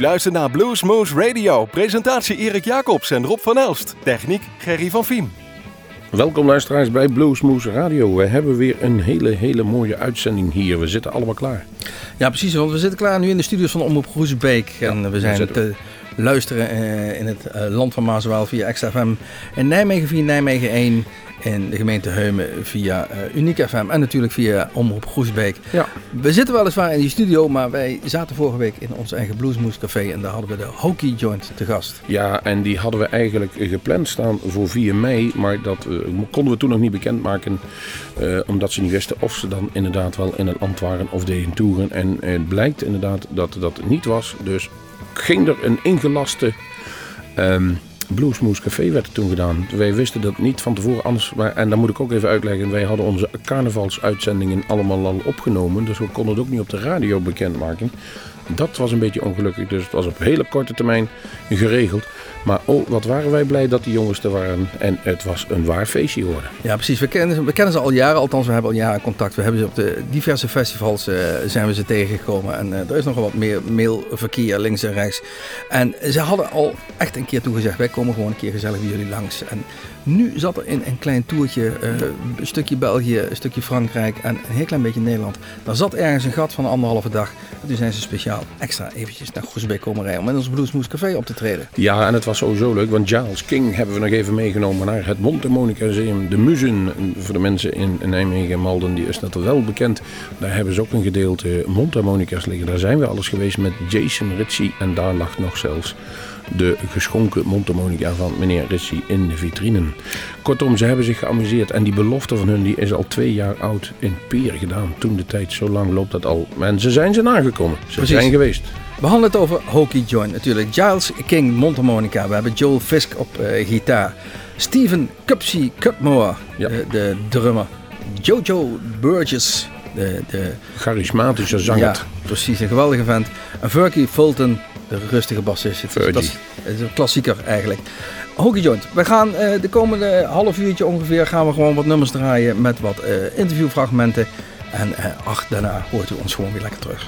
U luistert naar Bluesmoose Radio. Presentatie Erik Jacobs en Rob van Elst. Techniek Gerry van Viem. Welkom luisteraars bij Bluesmoose Radio. We hebben weer een hele, hele mooie uitzending hier. We zitten allemaal klaar. Ja, precies. Want we zitten klaar nu in de studios van Omroep Groesbeek. en we zijn zitten te luisteren eh, in het eh, land van Maaswaal via XFM. In Nijmegen via Nijmegen 1. In de gemeente Heumen via eh, Uniek FM. En natuurlijk via Omroep Groesbeek. Ja. We zitten weliswaar in die studio, maar wij zaten vorige week in ons eigen Bluesmoose Café. En daar hadden we de Hockey Joint te gast. Ja, en die hadden we eigenlijk gepland staan voor 4 mei. Maar dat eh, konden we toen nog niet bekendmaken. eh omdat ze niet wisten of ze dan inderdaad wel in het land waren of deden toeren. En het blijkt inderdaad dat dat niet was. Dus ging er een ingelaste ehm Bluesmoose Café werd er toen gedaan. Wij wisten dat niet van tevoren anders. En dan moet ik ook even uitleggen. Wij hadden onze carnavalsuitzendingen allemaal al opgenomen. Dus we konden het ook niet op de radio bekendmaken. Dat was een beetje ongelukkig. Dus het was op hele korte termijn geregeld. Maar oh, wat waren wij blij dat die jongens er waren. En het was een waar feestje geworden. Ja, precies. We kennen, ze- we kennen ze al jaren. Althans, we hebben al jaren contact. We hebben ze op de diverse festivals eh, zijn we ze tegengekomen. En eh, er is nogal wat meer mailverkeer links en rechts. En ze hadden al echt een keer toegezegd. Wij komen gewoon een keer gezellig bij jullie langs. En nu zat er in een klein toertje, eh, een stukje België, een stukje Frankrijk en een heel klein beetje Nederland. Daar zat ergens een gat van anderhalve dag. En toen zijn ze speciaal extra eventjes naar Groesbeek komen rijden om in ons Bluesmoose Café op te treden. Ja, en het was sowieso leuk, want Giles King hebben we nog even meegenomen naar het Montemonica Museum. De Muzen, voor de mensen in Nijmegen en Malden, die is dat wel bekend. Daar hebben ze ook een gedeelte mondharmonica's liggen. Daar zijn we alles geweest met Jason Ritchie en daar lag nog zelfs de geschonken mondharmonica van meneer Ritchie in de vitrinen. Kortom, ze hebben zich geamuseerd en die belofte van hun die is al twee jaar oud in Peer gedaan. Toen de tijd, zo lang loopt dat al. En ze zijn ze nagekomen. Ze Precies. zijn geweest. We hadden het over Hockey Joint natuurlijk. Giles King mondharmonica. We hebben Joel Fisk op eh, gitaar. Steven Cupsey Cupmore, Ja. de, de drummer. Jojo Burgess, de, de Charismatische zanger. ja, precies, een geweldige vent. En Fergie Fulton, de rustige bassist. Het is, Fergie. dat is- het is een klassieker eigenlijk. Hockey Joint. We gaan eh, de komende half uurtje ongeveer gaan we gewoon wat nummers draaien met wat eh, interviewfragmenten. En eh, ach, daarna hoort u ons gewoon weer lekker terug.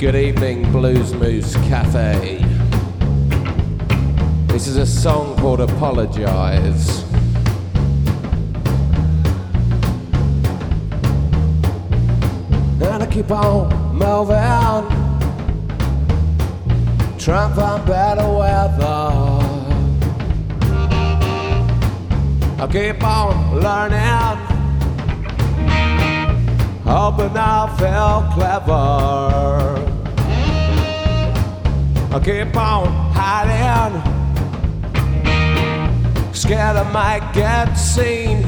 Good evening, Blues Moose Cafe. This is a song called Apologize. And I keep on moving, trying to find better weather. I keep on learning, hoping I'll feel clever. I keep on hiding, scared I might get seen.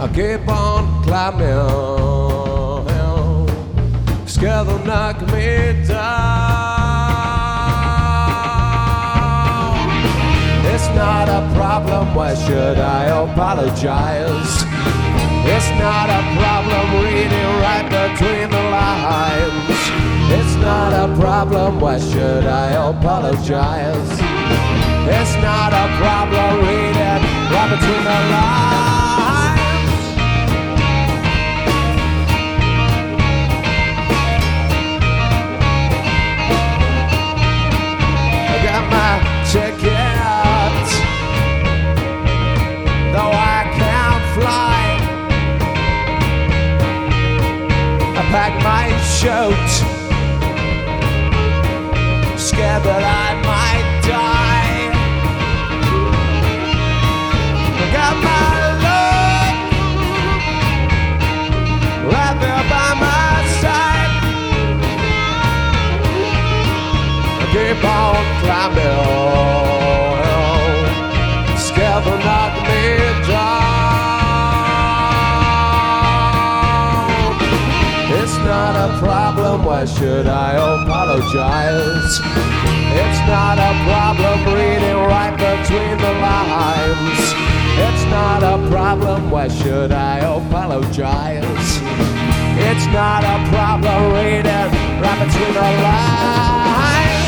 I keep on climbing, scared they'll knock me down. It's not a problem, why should I apologize? It's not a problem reading right between the lines. It's not a problem, why should I apologize? It's not a problem reading right between the lines. I got my ticket, though I can't fly. I packed my shirt, scared that I might die. I got my love right there by my side. I keep on climbing, scared to knock why should I apologize? It's not a problem reading right between the lines. It's not a problem, why should I apologize? It's not a problem reading right between the lines.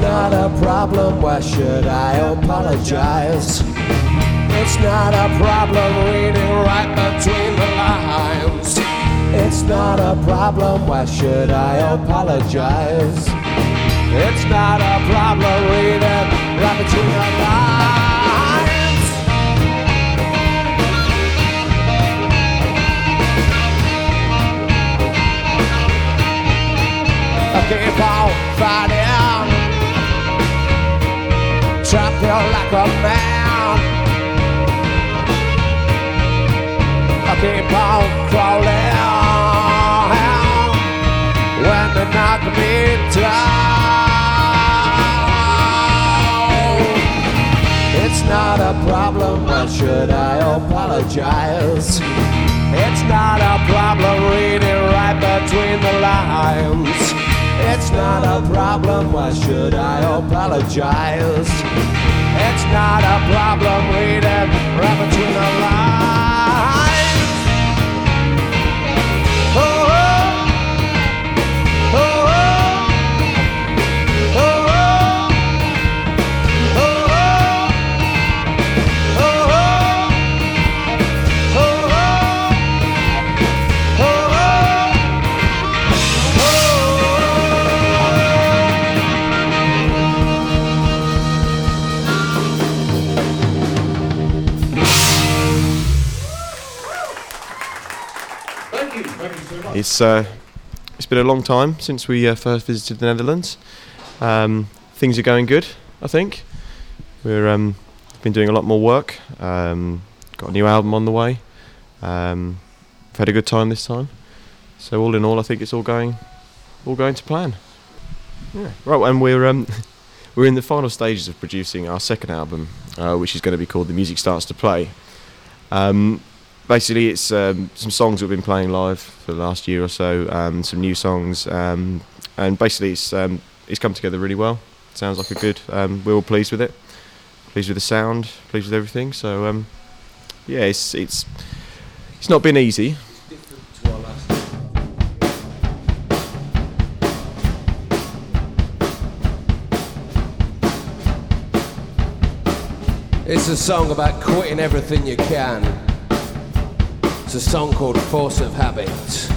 Not a problem, why should I apologize? It's not a problem reading right between the lines. It's not a problem, why should I apologize? It's not a problem reading right between the lines. I keep on fighting feel like a man I keep on crawling When they knock me down It's not a problem, why should I apologize? It's not a problem reading right between the lines It's not a problem, why should I apologize? It's not a problem reading right between the lines It's uh, it's been a long time since we uh, first visited the Netherlands. Um, things are going good, I think. We're um, been doing a lot more work. Um, got a new album on the way. Um, we've had a good time this time. So all in all, I think it's all going all going to plan. Yeah. Right, and we're um, we're in the final stages of producing our second album, uh, which is going to be called "The Music Starts to Play." Um, basically, it's um, some songs we've been playing live for the last year or so, um, some new songs, um, and basically it's um, it's come together really well. Sounds like a good. Um, we're all pleased with it, pleased with the sound, pleased with everything. So um, yeah, it's it's it's not been easy. It's a song about quitting everything you can. It's a song called Force of Habit. It's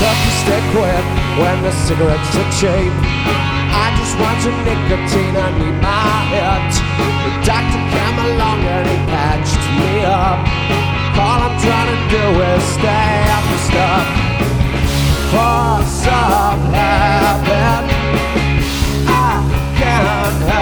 tough to stay quiet when the cigarettes are cheap. Just want some nicotine, I need my hit. The doctor came along and he patched me up. All I'm trying to do is stay up and stuff. Force of habit. I can't help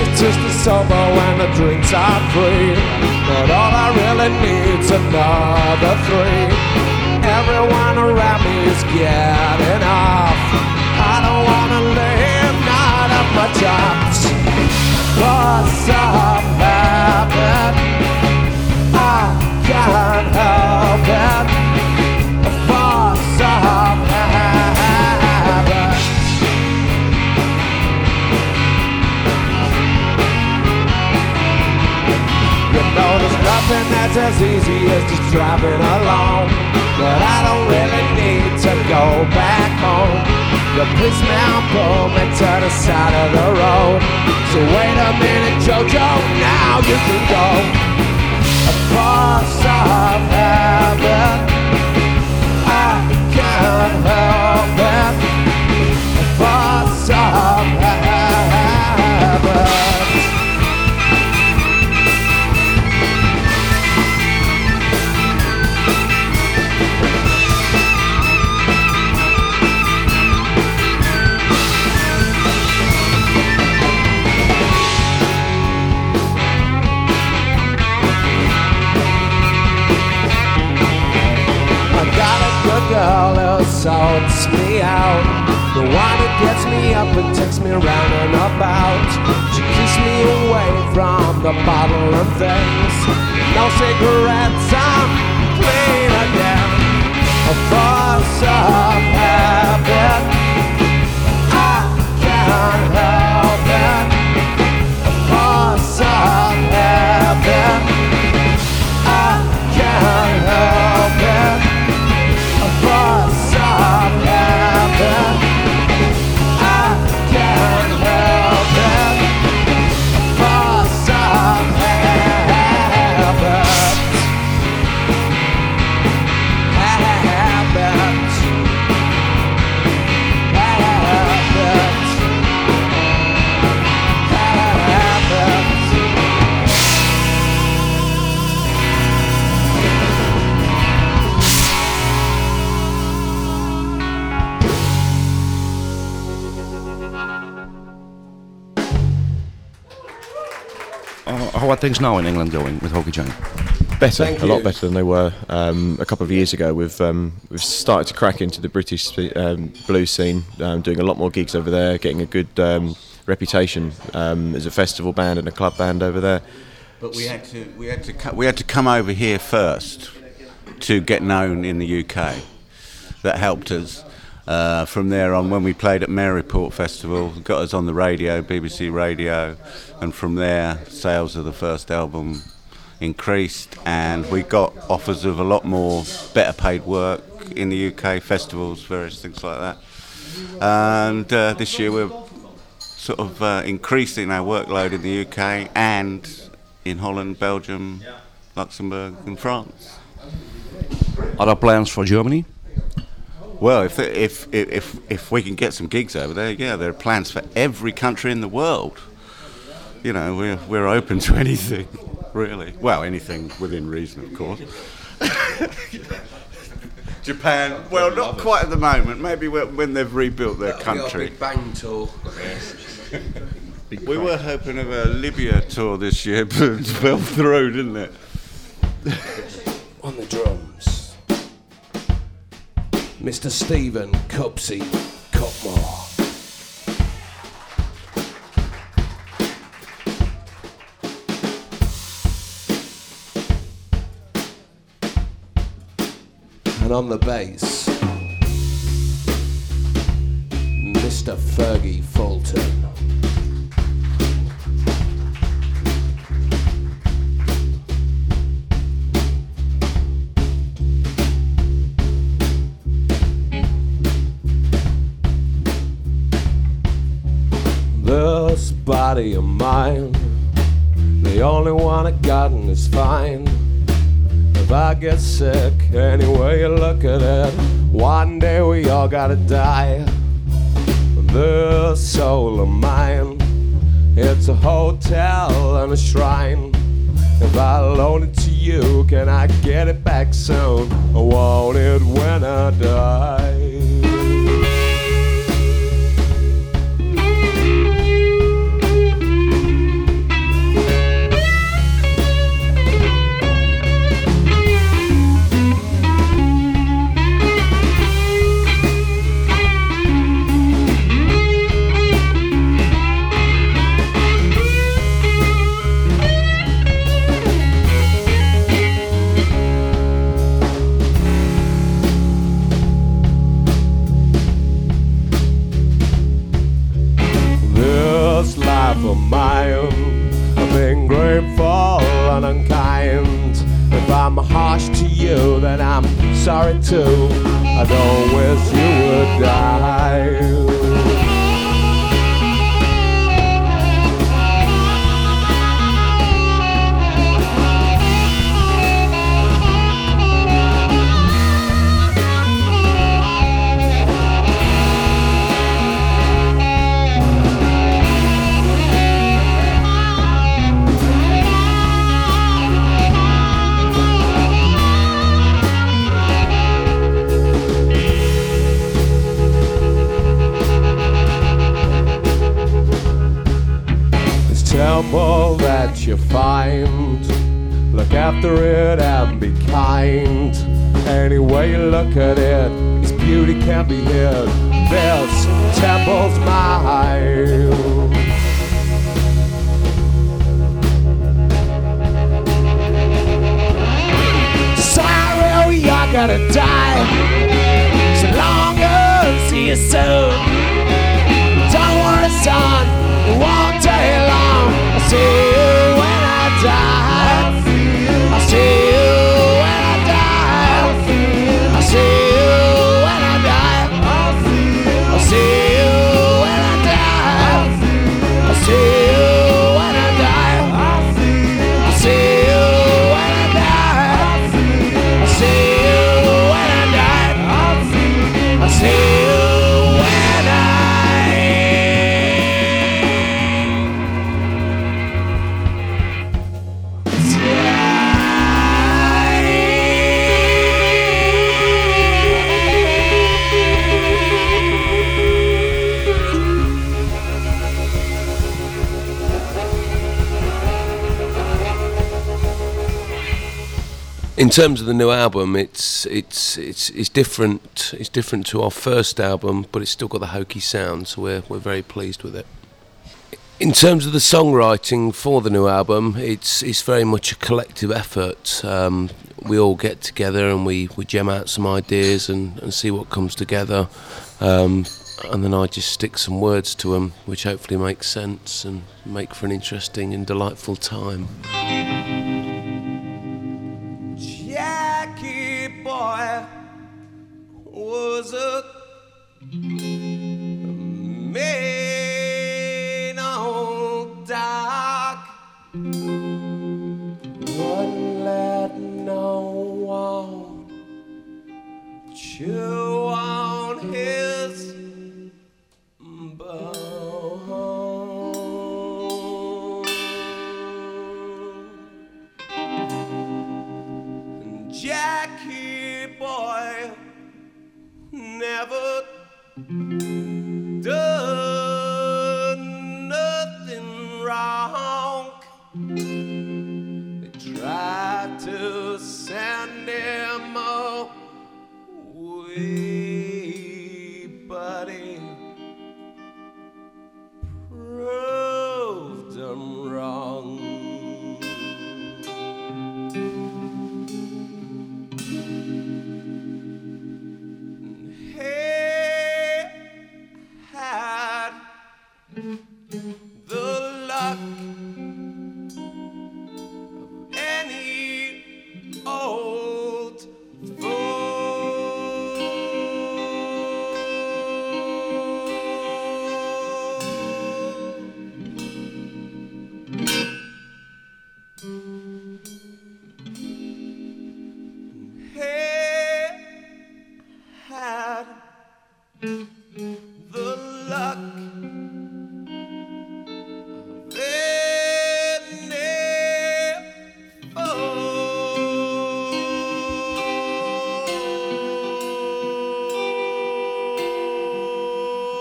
It's not easy just solve sober when the drinks are free. But all I really need's another three. Everyone around me is getting off. I don't wanna live, not of my chops. For some habit, I can't help nothing that's as easy as just driving along. But I don't really need to go back home. The policeman pulled me to the side of the road. So wait a minute Jojo, now you can go. Across of heaven sorts me out. The one who gets me up and takes me round and about. She keeps me away from the bottle and things. No cigarettes, I'm clean again. A force of habit. I can't how are things now in England going with Hockey Giant? Better, Thank a lot better than they were um, a couple of years ago. We've um, we've started to crack into the British spe- um, blues scene, um, doing a lot more gigs over there, getting a good um, reputation um, as a festival band and a club band over there. But we had to we had to co- we had to come over here first to get known in the UK. That helped us. Uh, from there on, when we played at Maryport Festival, got us on the radio, BBC Radio, and from there, sales of the first album increased, and we got offers of a lot more better paid work in the UK, festivals, various things like that. And uh, this year we're sort of uh, increasing our workload in the UK and in Holland, Belgium, Luxembourg, and France. Are there plans for Germany? Well, if, if if if if we can get some gigs over there, yeah, there are plans for every country in the world. You know, we're we're open to anything, really. Well, anything within reason, of course. Japan, well, not quite at the moment. Maybe when when they've rebuilt their country. Big Bang tour. We were hoping of a Libya tour this year, but it fell through, didn't it? on the drums. Mr. Stephen Cupsey Cutmore. And on the bass, Mr. Fergie Fulton. This body of mine, the only one I got and it's fine. If I get sick, any way you look at it, one day we all gotta die. This soul of mine, it's a hotel and a shrine. If I loan it to you, can I get it back soon? I want it when I die. mind. I'm ungrateful and unkind. If I'm harsh to you, then I'm sorry too. I don't wish you would die. Temple that you find, look after it and be kind. Any way you look at it, its beauty can't be hid. This temple's mine. Sorrow, you're gonna die. So long as see you soon. Don't worry, son, it won't take long say when I die, I feel. I you. In terms of the new album, it's it's it's it's different. It's different to our first album, but it's still got the hokey sound, so we're we're very pleased with it. In terms of the songwriting for the new album, it's it's very much a collective effort. Um, we all get together and we, we gem out some ideas and, and see what comes together. Um, and then I just stick some words to them, which hopefully make sense and make for an interesting and delightful time. Boy was a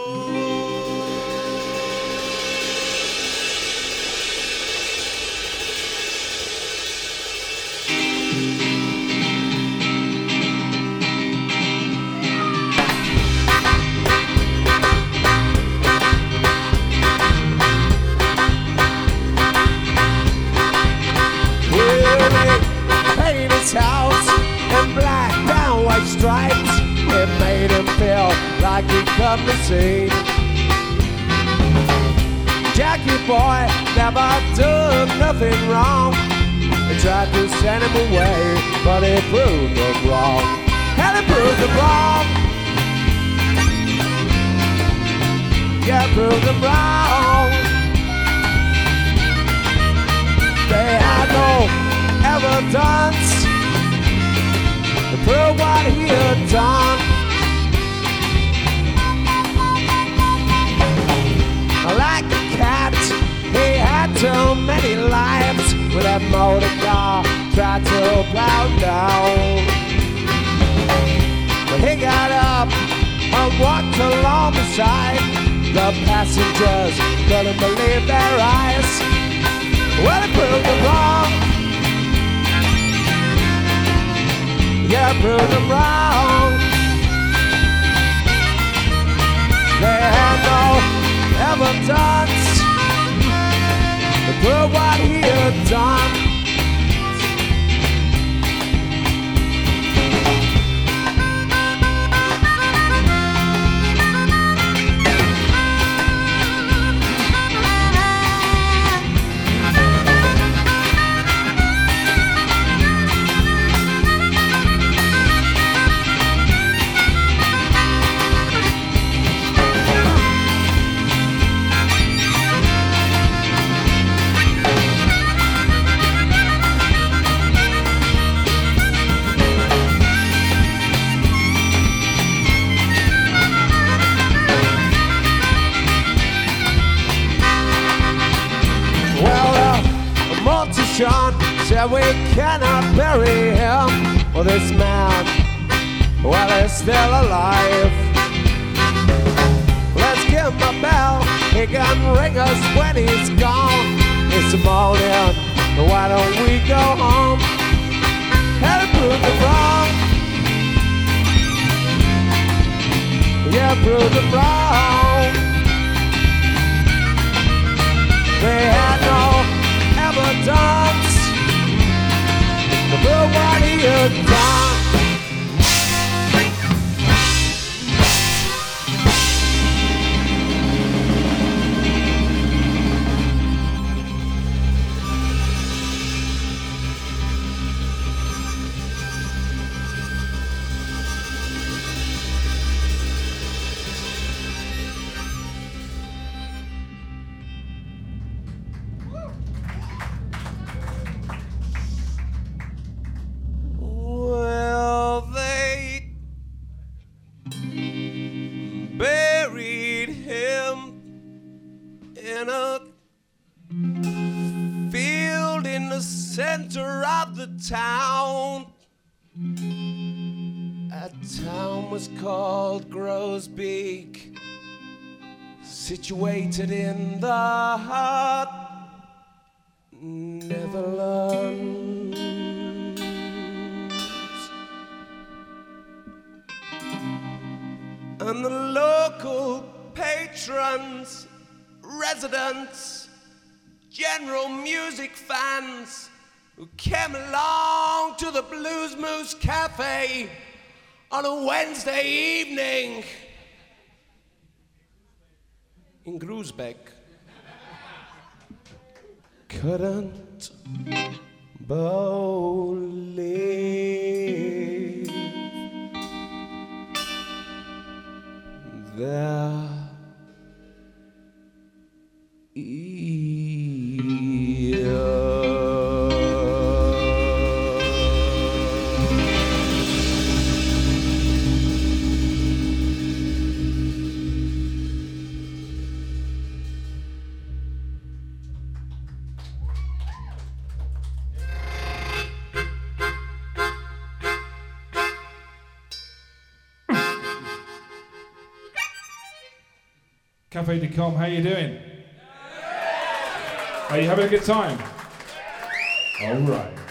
Oh. A town was called Grosbeak, situated in the heart Netherlands. And the local patrons, residents, general music fans who came along to the Blues Moose Cafe on a Wednesday evening in Grusbeck? Couldn't believe that. Comb. How you doing? Are you having a good time? All right.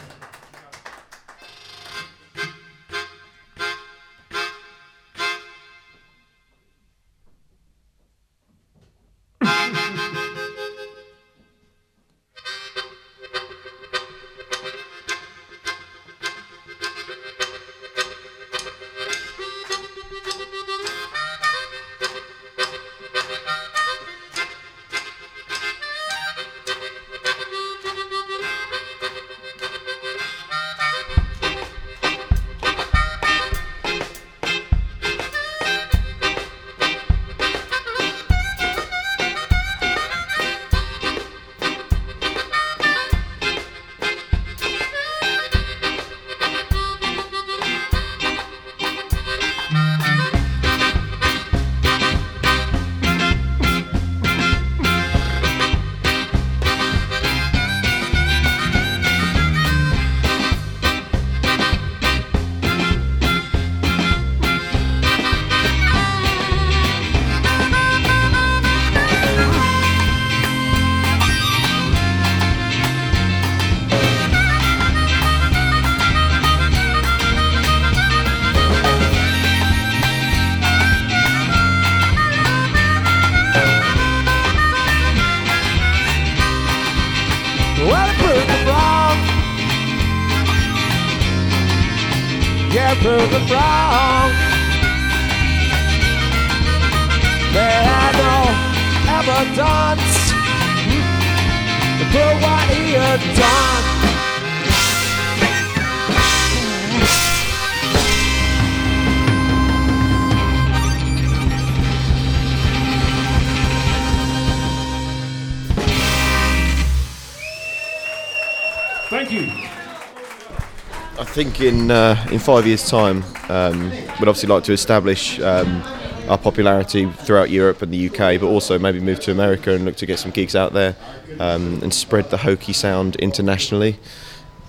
Think in uh, in five years' time, um, we'd obviously like to establish um, our popularity throughout Europe and the UK, but also maybe move to America and look to get some gigs out there um, and spread the hokey sound internationally.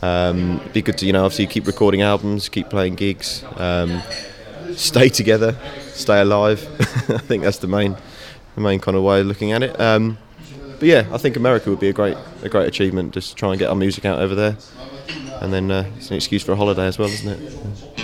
Um, it'd be good to you know obviously keep recording albums, keep playing gigs, um, stay together, stay alive. I think that's the main the main kind of way of looking at it. Um, but yeah, I think America would be a great a great achievement. Just to try and get our music out over there, and then uh, it's an excuse for a holiday as well, isn't it?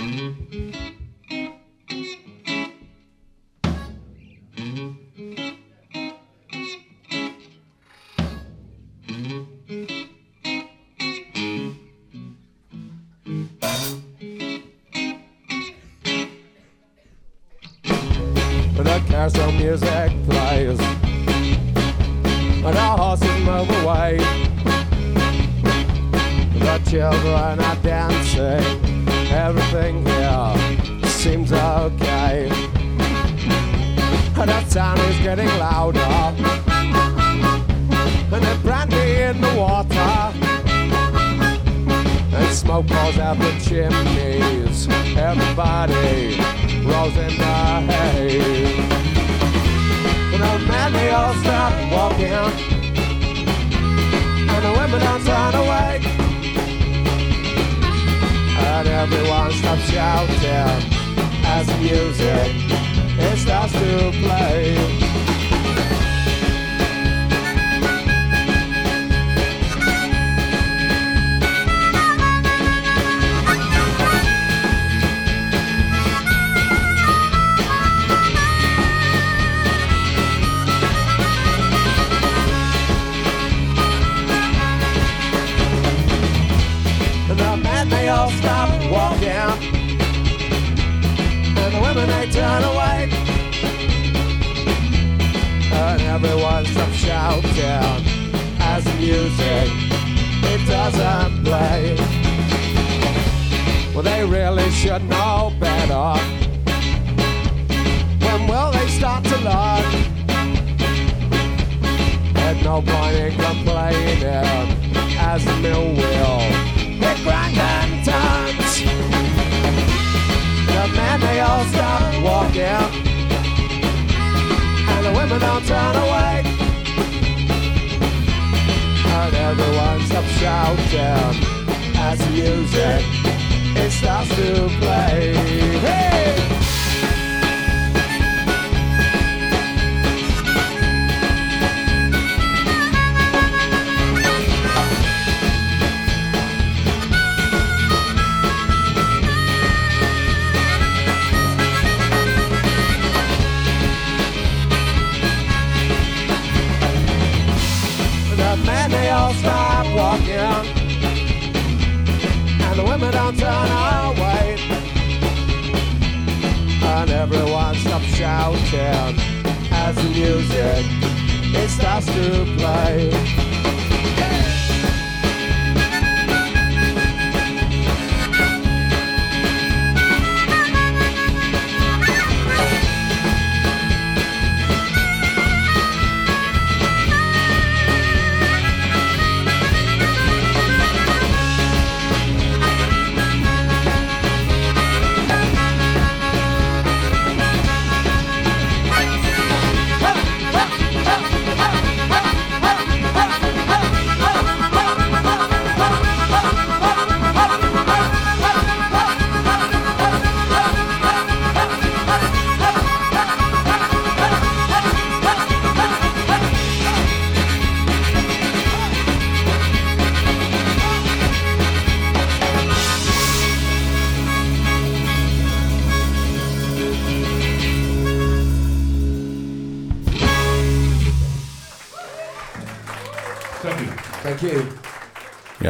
Women they turn away And everyone stops shouting As the music it doesn't play. Well they really should know better. When will they start to learn? There's no point in complaining As the mill wheel it grinds and turns. Men they all stop walking, and the women don't turn away. And everyone stops shouting as the music it starts to play. Hey! Stops shouting as the music it starts to play.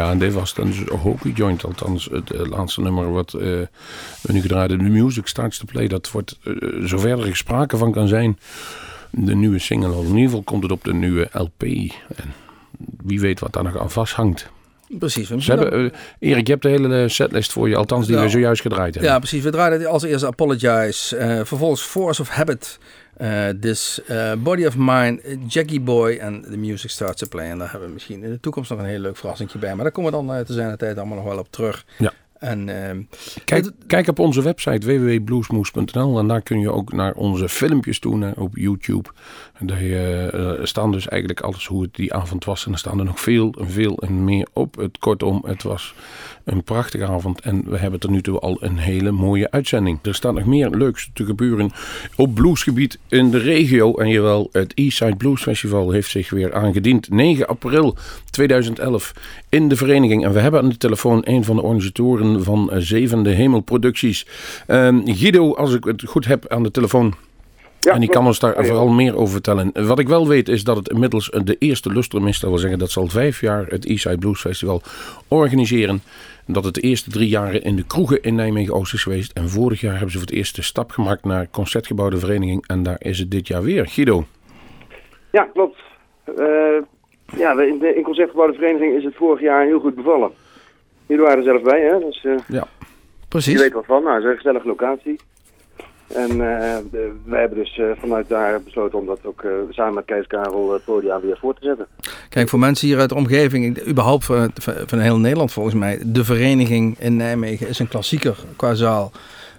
Ja, en dit was dan dus hockey joint, althans het eh, laatste nummer wat eh, we nu gedraaid hebben. The Music Starts to Play, dat wordt, eh, zover er sprake van kan zijn, de nieuwe single. In ieder geval komt het op de nieuwe LP. En wie weet wat daar nog aan vasthangt. Precies. we Ze hebben, eh, Erik, je hebt de hele setlist voor je, althans die Ja. we zojuist gedraaid hebben. Ja, precies. We draaiden als eerste Apologize. eh, vervolgens Force of Habit. Eh This eh, Body of Mine, eh, Jackie Boy en The Music Starts to Play. En daar hebben we misschien in de toekomst nog een heel leuk verrassingje bij. Maar daar komen we dan eh, te zijn de tijd allemaal nog wel op terug. Ja. En Kijk, kijk op onze website www.bluesmoes.nl en daar kun je ook naar onze filmpjes toe naar, op YouTube. Eh, eh, staan dus eigenlijk alles hoe het die avond was. En er staan er nog veel veel en meer op. Het, kortom, het was een prachtige avond en we hebben tot nu toe al een hele mooie uitzending. Er staat nog meer leuks te gebeuren op bluesgebied in de regio. En jawel, het Eastside Blues Festival heeft zich weer aangediend. 9 april 2011 in de vereniging. En we hebben aan de telefoon een van de organisatoren van eh, Zevende Hemelproducties. Ehm Guido, als ik het goed heb, aan de telefoon. En die kan ons daar vooral meer over vertellen. Wat ik wel weet is dat het inmiddels de eerste lustrum is. Dat wil zeggen dat ze al vijf jaar het Eastside Blues Festival organiseren. Dat het de eerste drie jaren in de kroegen in Nijmegen-Oost is geweest. En vorig jaar hebben ze voor het eerst de stap gemaakt naar Concertgebouw de Vereniging. En daar is het dit jaar weer. Guido. Ja, klopt. Eh, ja, in, de, in Concertgebouw de Vereniging is het vorig jaar heel goed bevallen. Jullie waren er zelf bij, hè? Dus, eh, Ja. Precies. Je weet wat van. Nou, het is een gezellige locatie. En eh, de- wij hebben dus eh, vanuit daar besloten om dat ook eh, samen met Kees Karel het podium weer voor te zetten. Kijk, voor mensen hier uit de omgeving, überhaupt van, van, heel Nederland volgens mij, de vereniging in Nijmegen is een klassieker qua zaal.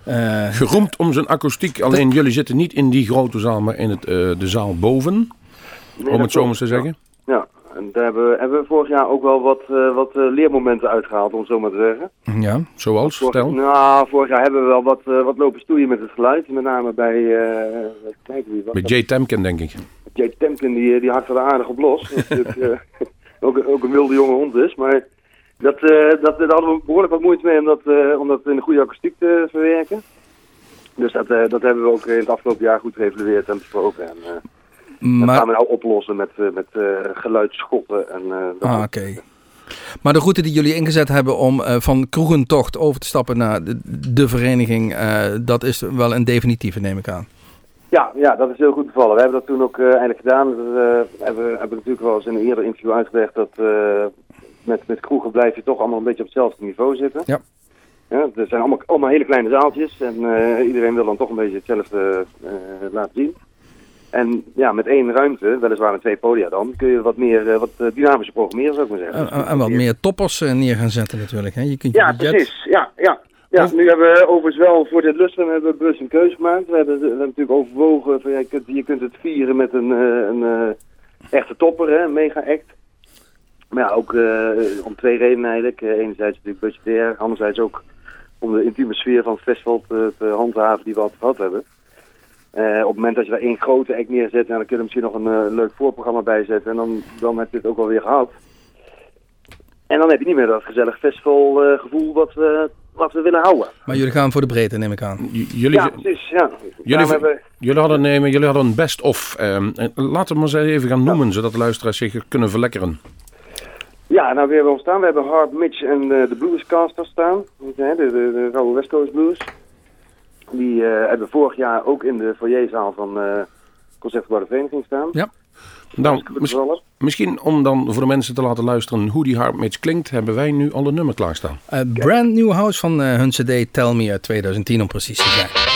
Eh, Geroemd om zijn akoestiek. Alleen jullie zitten niet in die grote zaal, maar in het, eh, de zaal boven. Nee, om het zo maar te zeggen. Ja, en daar hebben we, hebben we vorig jaar ook wel wat, eh, wat eh, leermomenten uitgehaald, om het zo maar te zeggen. Ja, zoals, Vorig, stel. nou, vorig jaar hebben we wel wat, eh, wat lopen stoeien met het geluid. Met name bij, even kijken wie Bij? Jay Temkin, denk ik. Jay Temkin, die, die hakt er aardig op los. Dat ook, een- ook een wilde jonge hond is. Maar dat, dat, daar hadden we behoorlijk wat moeite mee om dat, om dat in een goede akoestiek te verwerken. Dus dat, dat hebben we ook in het afgelopen jaar goed geëvalueerd en besproken. En, dat gaan we nou oplossen met, eh, met eh, geluidsschotten. En, eh, dat ah, oké. Maar de route die jullie ingezet hebben om eh, van kroegentocht over te stappen naar de, de vereniging, dat is wel een definitieve, neem ik aan. Ja, ja, dat is heel goed bevallen. We hebben dat toen ook eigenlijk gedaan. We hebben, hebben natuurlijk wel eens in een eerder interview uitgelegd dat met, met kroegen blijf je toch allemaal een beetje op hetzelfde niveau zitten. Ja. Ja, er zijn allemaal, allemaal hele kleine zaaltjes en iedereen wil dan toch een beetje hetzelfde laten zien. En ja, met één ruimte, weliswaar met twee podia dan, kun je wat meer, eh, wat eh, dynamischer programmeren zou ik maar zeggen. En, en wat meer toppers eh, neer gaan zetten natuurlijk. Hè? Je kunt je Ja, budget- precies. Ja, ja. Ja, nu hebben we overigens wel voor dit lustrum hebben we bewust een keuze gemaakt. We hebben, we hebben natuurlijk overwogen, van, ja, je, kunt, je kunt het vieren met een, een echte topper, hè, een mega-act. Maar ja, ook om twee redenen eigenlijk. Enerzijds natuurlijk budgetair, anderzijds ook om de intieme sfeer van het festival te, te handhaven die we altijd gehad hebben. Eh, op het moment dat je daar één grote act neerzet, nou, dan kun je er misschien nog een eh, leuk voorprogramma bij zetten. En dan, dan heb je het ook wel weer gehad. En dan heb je niet meer dat gezellig festivalgevoel wat, we, wat we willen houden. Maar jullie gaan voor de breedte, neem ik aan. J- Jullie, Ja, precies. Ja. jullie, Daarom hebben, jullie, hadden, nee, maar jullie hadden een best-of. ehm, en laten we maar eens even gaan noemen, zodat de luisteraars zich kunnen verlekkeren. ja, nou weer hebben we staan. We hebben Hard Mitch en eh, de Bluescasters staan. De, de, de, de Rauwe West Coast Blues. Die eh, hebben vorig jaar ook in de foyerzaal van eh Concertgebouw de Vereniging staan. Ja. Nou, mis- bevallen. misschien om dan voor de mensen te laten luisteren hoe die hardmix klinkt, hebben wij nu al een nummer klaarstaan. Eh, brand New House van eh, hun CD Tell Me uit 2010 om precies te zijn.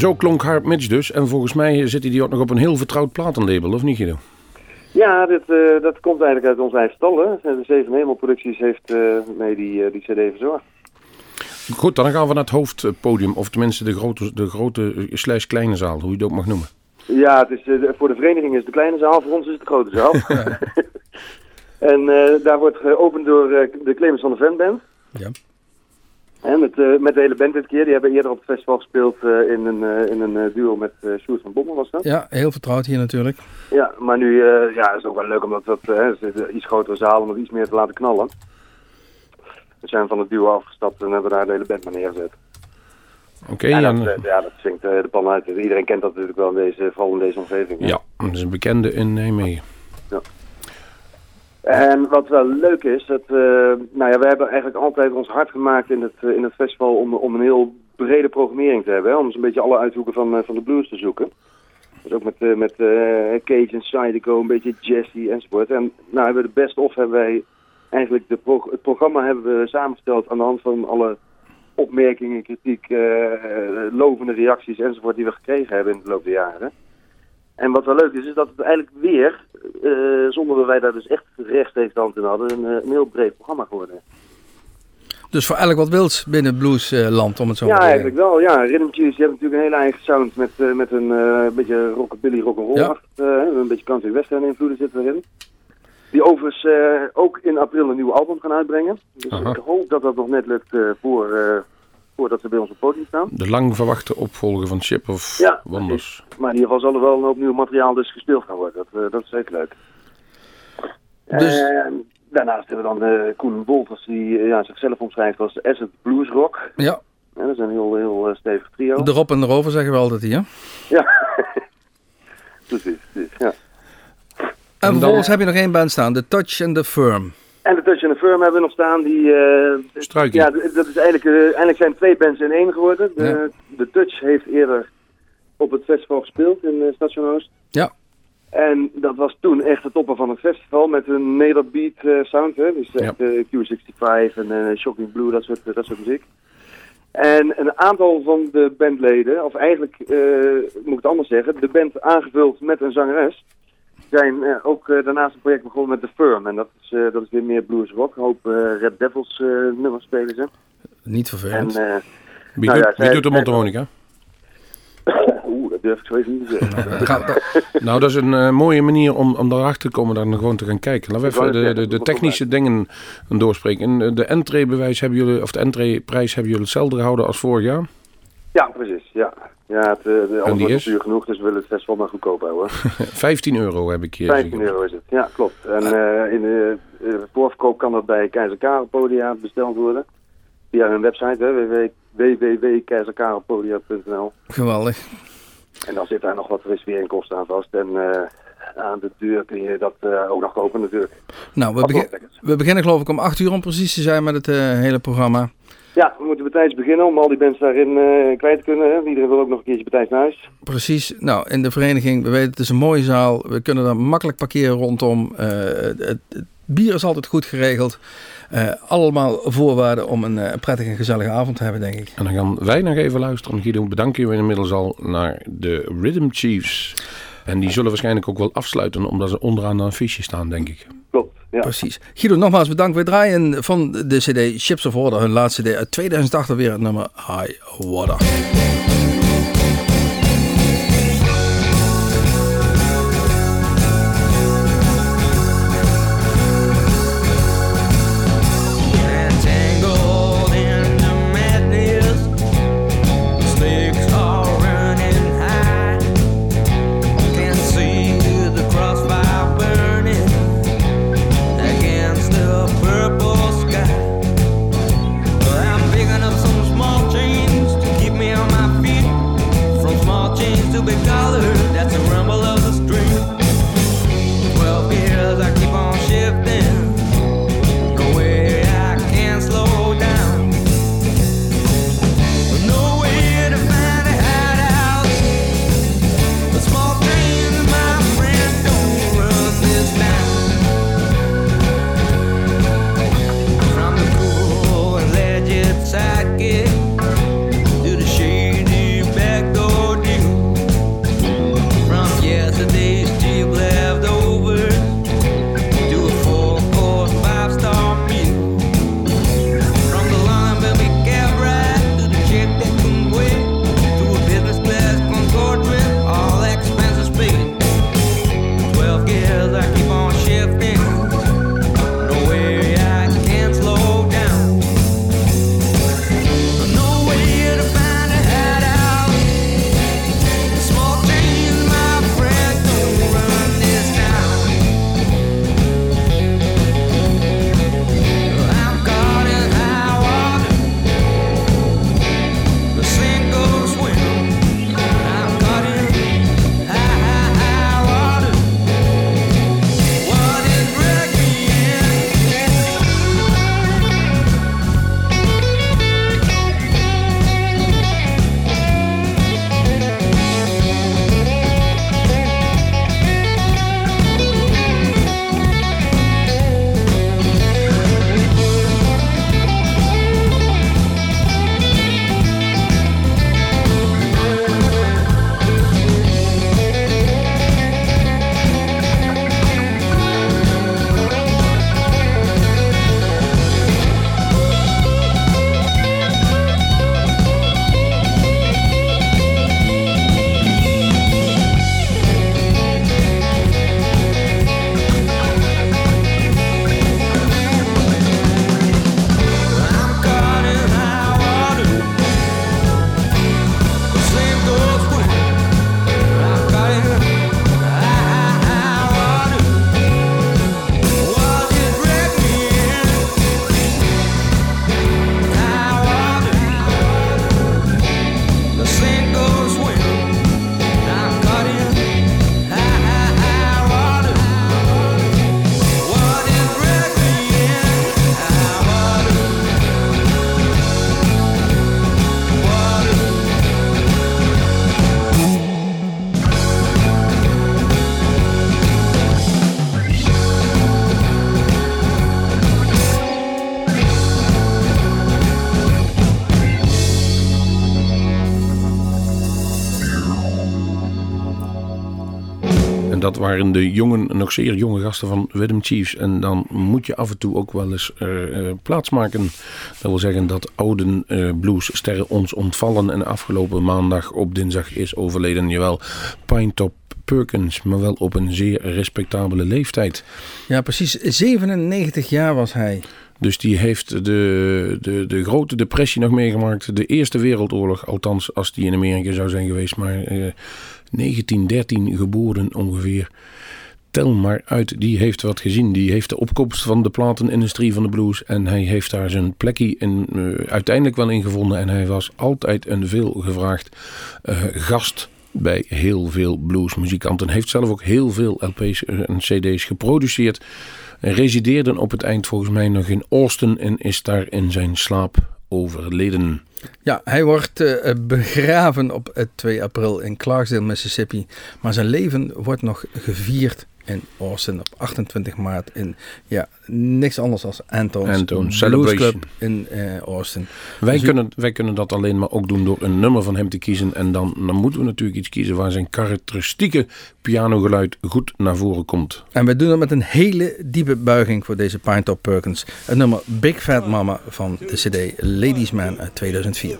Zo klonk Harp Mitch dus. En volgens mij zit hij die ook nog op een heel vertrouwd platenlabel, of niet Guido? Ja, dit, eh, dat komt eigenlijk uit onze eigen stal. Hè. De Zeven Hemel Producties heeft eh, mee die, eh, die cd verzorgd. Goed, dan gaan we naar het hoofdpodium. Of tenminste de grote, de grote eh, slash kleine zaal, hoe je het ook mag noemen. Ja, het is, eh, voor de vereniging is het de kleine zaal, voor ons is het de grote zaal. en eh, daar wordt geopend door eh, de Clemens van de Ven Band. Ja. En met, eh, met de hele band dit keer. Die hebben eerder op het festival gespeeld eh, in een, eh, in een duo met eh Sjoerd van Bommel was dat. Ja, heel vertrouwd hier natuurlijk. Ja, maar nu uh, ja, is het ook wel leuk omdat dat het is een iets grotere zaal om het iets meer te laten knallen. We zijn van het duo afgestapt en hebben daar de hele band maar neergezet. Oké, en ja, dat, eh, ja, dat zingt eh, de pan uit. Iedereen kent dat natuurlijk wel in deze, vooral in deze omgeving. hè. ja, dat is een bekende in Nijmegen. En wat wel leuk is, dat, eh, nou ja, we hebben eigenlijk altijd ons hard gemaakt in het, eh, in het festival om, om een heel brede programmering te hebben. Om eens een beetje alle uithoeken van, eh, van de blues te zoeken. Dus ook met, met eh, Cajun, Psycho, een beetje jazzy enzovoort. En nou hebben we de best of hebben wij eigenlijk de pro- het programma hebben we samengesteld aan de hand van alle opmerkingen, kritiek, lovende reacties enzovoort die we gekregen hebben in de loop der jaren. En wat wel leuk is, is dat het eigenlijk weer, eh, zonder dat wij daar dus echt rechtstreeks hand in hadden, een, eh, een heel breed programma geworden. Dus voor elk wat wils binnen bluesland, om het zo ja, te zeggen. eigenlijk wel. Ja, Rhythm Cheese die hebben natuurlijk een hele eigen sound met, eh, met een beetje rockabilly, rock'n'roll. Ja. Ja. een beetje country western invloeden zitten erin. Die overigens ook in april een nieuw album gaan uitbrengen. Dus Aha. ik hoop dat dat nog net lukt voor, voordat ze bij ons op podium staan. De lang verwachte opvolger van Ship of Ja, Wonders. Maar in ieder geval zal er wel een hoop nieuw materiaal dus gespeeld gaan worden. Dat, eh, dat is zeker leuk. Dus- En daarnaast hebben we dan eh Koen Wolters die eh, ja, zichzelf omschrijft als Asset Blues Rock. Ja, Ja, dat is een heel, heel eh, stevig trio. erop en erover zeggen we altijd hier. Ja, precies. precies ja. En vervolgens heb je nog één band staan, The Touch and the Firm. En de Touch and the Firm hebben we nog staan. Die, Struiking. ja, dat is eigenlijk, eh, eigenlijk zijn twee bands in één geworden. De, Ja. de Touch heeft eerder op het festival gespeeld in uh, Station Oost. Ja. En dat was toen echt de topper van het festival met een nederbeat eh, sound. Hè? Dus echt eh, Q65 en Shocking Blue, dat soort, dat soort muziek. En een aantal van de bandleden, of eigenlijk moet ik het anders zeggen, de band aangevuld met een zangeres, zijn eh, ook eh, daarnaast een project begonnen met The Firm. En dat is, eh, dat is weer meer blues rock. Een hoop Red Devils nummers spelen ze. Niet En, vervelend. eh, Wie, nou doet, ja, wie doet de mondharmonica? Oeh, dat durf ik zo even niet te zeggen. Nou, dat is een mooie manier om, om daarachter te komen, dan gewoon te gaan kijken. Laten we even de, de, de technische dingen doorspreken. En de entreebewijs hebben jullie, of de entreeprijs hebben jullie hetzelfde gehouden als vorig jaar? Ja, precies. Ja, ja het, eh, de alles wordt duur genoeg, dus we willen het festival maar goedkoop houden. 15 euro heb ik hier. 15 euro is het, ja klopt. En eh, in de eh, voorverkoop kan dat bij Keizer Karel Podia besteld worden. Via hun website, www.keizerkarelpodia.nl. Geweldig. En dan zit daar nog wat reserveringkosten aan vast. En eh, aan de deur kun je dat eh, ook nog kopen natuurlijk. Nou, we, Wat begin- wel lekker. we beginnen geloof ik om 8 uur om precies te zijn met het hele programma. Ja, we moeten betijds beginnen om al die bands daarin eh, kwijt te kunnen. Hè. Iedereen wil ook nog een keertje betijds naar huis. Precies. Nou, in de vereniging, we weten het is een mooie zaal. We kunnen daar makkelijk parkeren rondom. Eh, het, het bier is altijd goed geregeld. Eh, allemaal voorwaarden om een eh, prettige en gezellige avond te hebben, denk ik. En dan gaan wij nog even luisteren. Guido, bedanken we inmiddels al naar de Rhythm Chiefs. En die zullen waarschijnlijk ook wel afsluiten, omdat ze onderaan een affiche staan, denk ik. Klopt, ja. Precies. Guido, nogmaals bedankt. We draaien van de cd Ships of Water, hun laatste cd uit 2008 alweer het nummer High Water. Waren de jongen, nog zeer jonge gasten van Rhythm Chiefs. En dan moet je af en toe ook wel eens eh, eh, plaatsmaken. Dat wil zeggen dat oude eh, bluessterren ons ontvallen. En afgelopen maandag op dinsdag is overleden, jawel, Pinetop Perkins. Maar wel op een zeer respectabele leeftijd. Ja, precies. 97 jaar was hij. Dus die heeft de, de, de grote depressie nog meegemaakt. De Eerste Wereldoorlog, althans als die in Amerika zou zijn geweest. Maar 1913 geboren ongeveer. Tel maar uit, die heeft wat gezien. Die heeft de opkomst van de platenindustrie van de blues. En hij heeft daar zijn plekje in, eh, uiteindelijk wel in gevonden. En hij was altijd een veel gevraagd eh, gast bij heel veel bluesmuzikanten. Heeft zelf ook heel veel LP's en CD's geproduceerd. Resideerde op het eind volgens mij nog in Austin en is daar in zijn slaap overleden. Ja, hij wordt eh, begraven op eh, 2 april in Clarksdale, Mississippi. Maar zijn leven wordt nog gevierd in Austin op 28 maart in ja, niks anders dan Blues Celebration. Club in eh, Austin. Wij, Dus kunnen, wij kunnen dat alleen maar ook doen door een nummer van hem te kiezen. En dan, dan moeten we natuurlijk iets kiezen waar zijn karakteristieke pianogeluid goed naar voren komt. En we doen dat met een hele diepe buiging voor deze Pinetop Perkins. Het nummer Big Fat Mama van de CD Ladies Man uit 2004.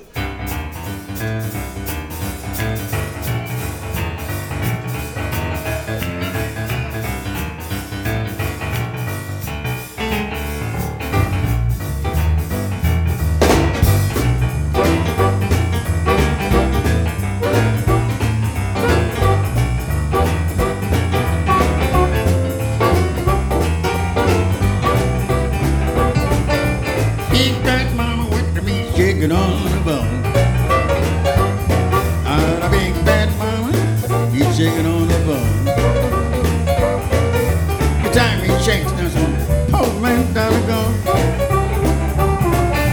There's a Old man gotta go.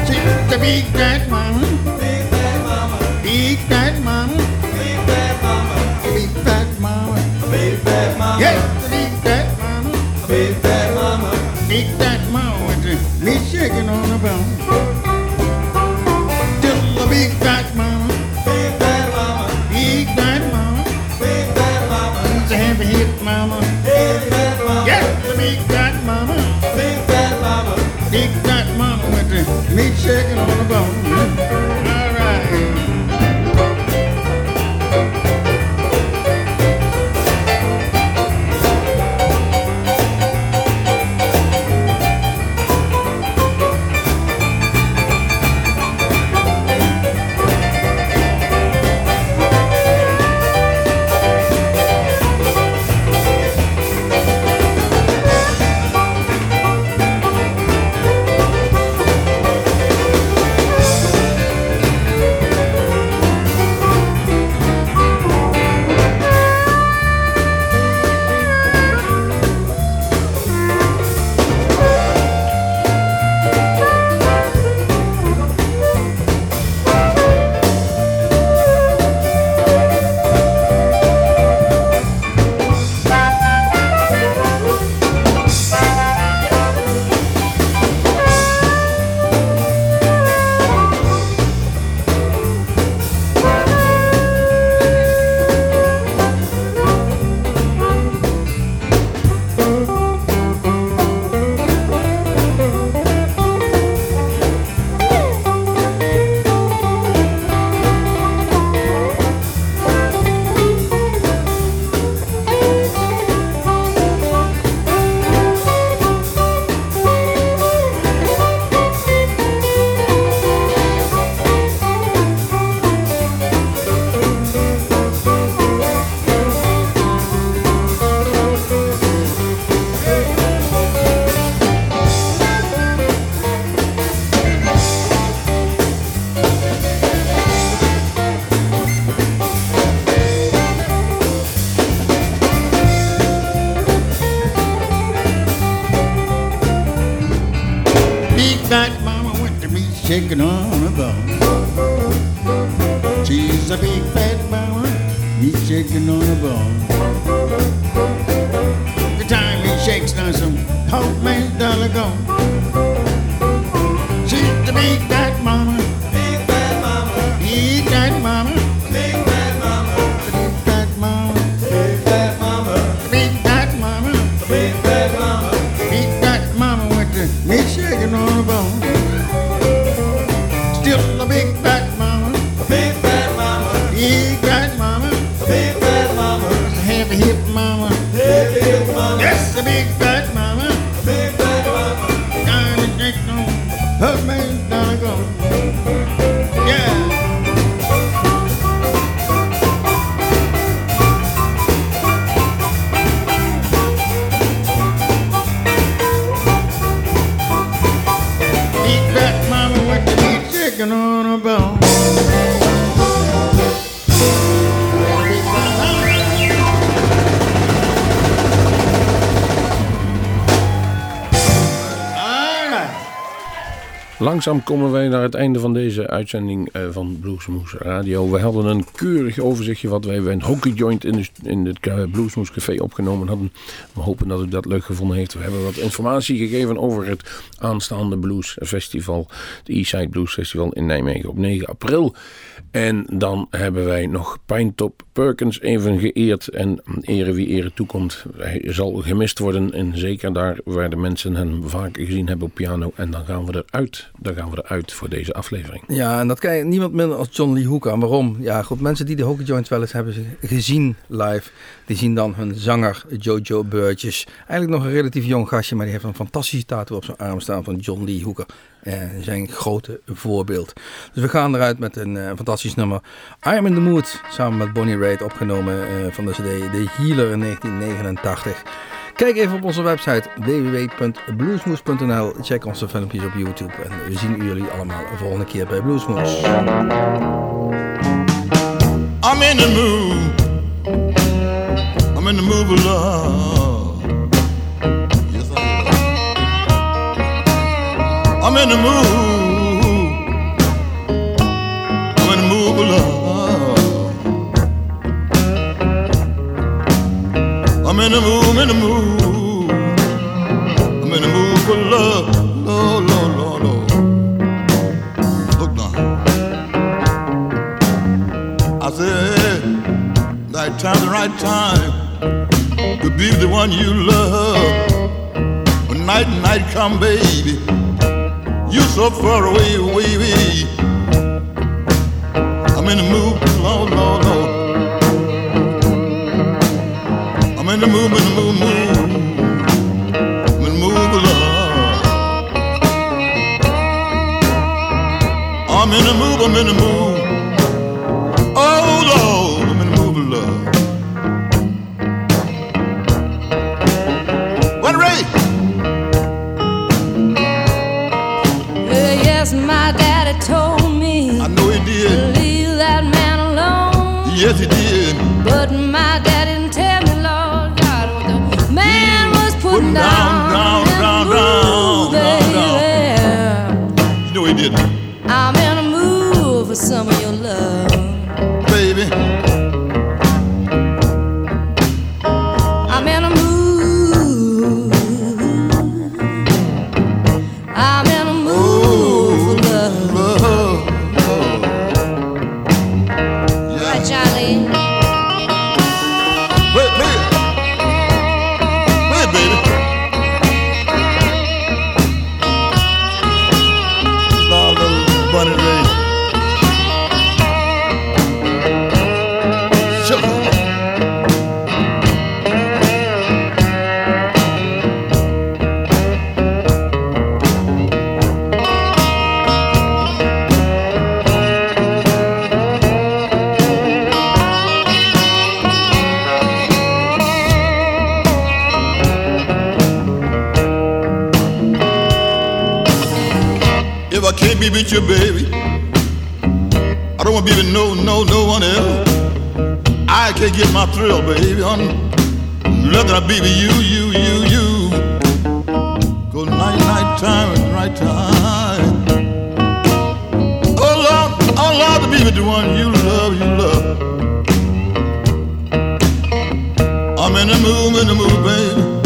See the big bad. On the bone. Langzaam komen wij naar het einde van deze uitzending eh, van Bluesmoes Radio. We hadden een keurig overzichtje wat wij bij een hockey joint in, in het eh, Bluesmoes Café opgenomen hadden. We hopen dat u dat leuk gevonden heeft. We hebben wat informatie gegeven over het aanstaande Blues Festival. Het Eastside Blues Festival in Nijmegen op 9 april. En dan hebben wij nog Pinetop Perkins even geëerd. En ere wie ere toekomt. Hij zal gemist worden. En zeker daar waar de mensen hem vaak gezien hebben op piano. En dan gaan we eruit. Dan gaan we eruit voor deze aflevering. Ja, en dat kan je niemand minder als John Lee Hooker. Waarom? Ja, goed, mensen die de Hockey Joints wel eens hebben gezien live, die zien dan hun zanger Jojo Burgess. Eigenlijk nog een relatief jong gastje, maar die heeft een fantastische tattoo op zijn arm staan van John Lee Hooker. Eh, zijn grote voorbeeld. Dus we gaan eruit met een eh, fantastisch nummer. I'm in the Mood, samen met Bonnie Raitt, opgenomen eh, van de CD The Healer in 1989. Kijk even op onze website www.bluesmoes.nl. Check onze filmpjes op YouTube. En we zien jullie allemaal de volgende keer bij Bluesmoes. I'm in the mood. I'm in the mood. I'm in the mood. I'm in the mood. I'm in the mood, in the mood. I'm in the mood for love. Lord, Lord, Lord, Lord. Look now. I said, right time, the right time to be the one you love. When night and night come, baby, you so far away, away. I'm in the mood, Lord, Lord, Lord. the the. I'm in a move, I'm in a move. Some With you, baby, I don't want to be with no, no, no one else. I can't get my thrill, baby, on nothing I be with you, you, you, you. Go night, night time and right time. Oh Lord, oh Lord, to be with the one you love, you love. I'm in the mood, in the mood, baby.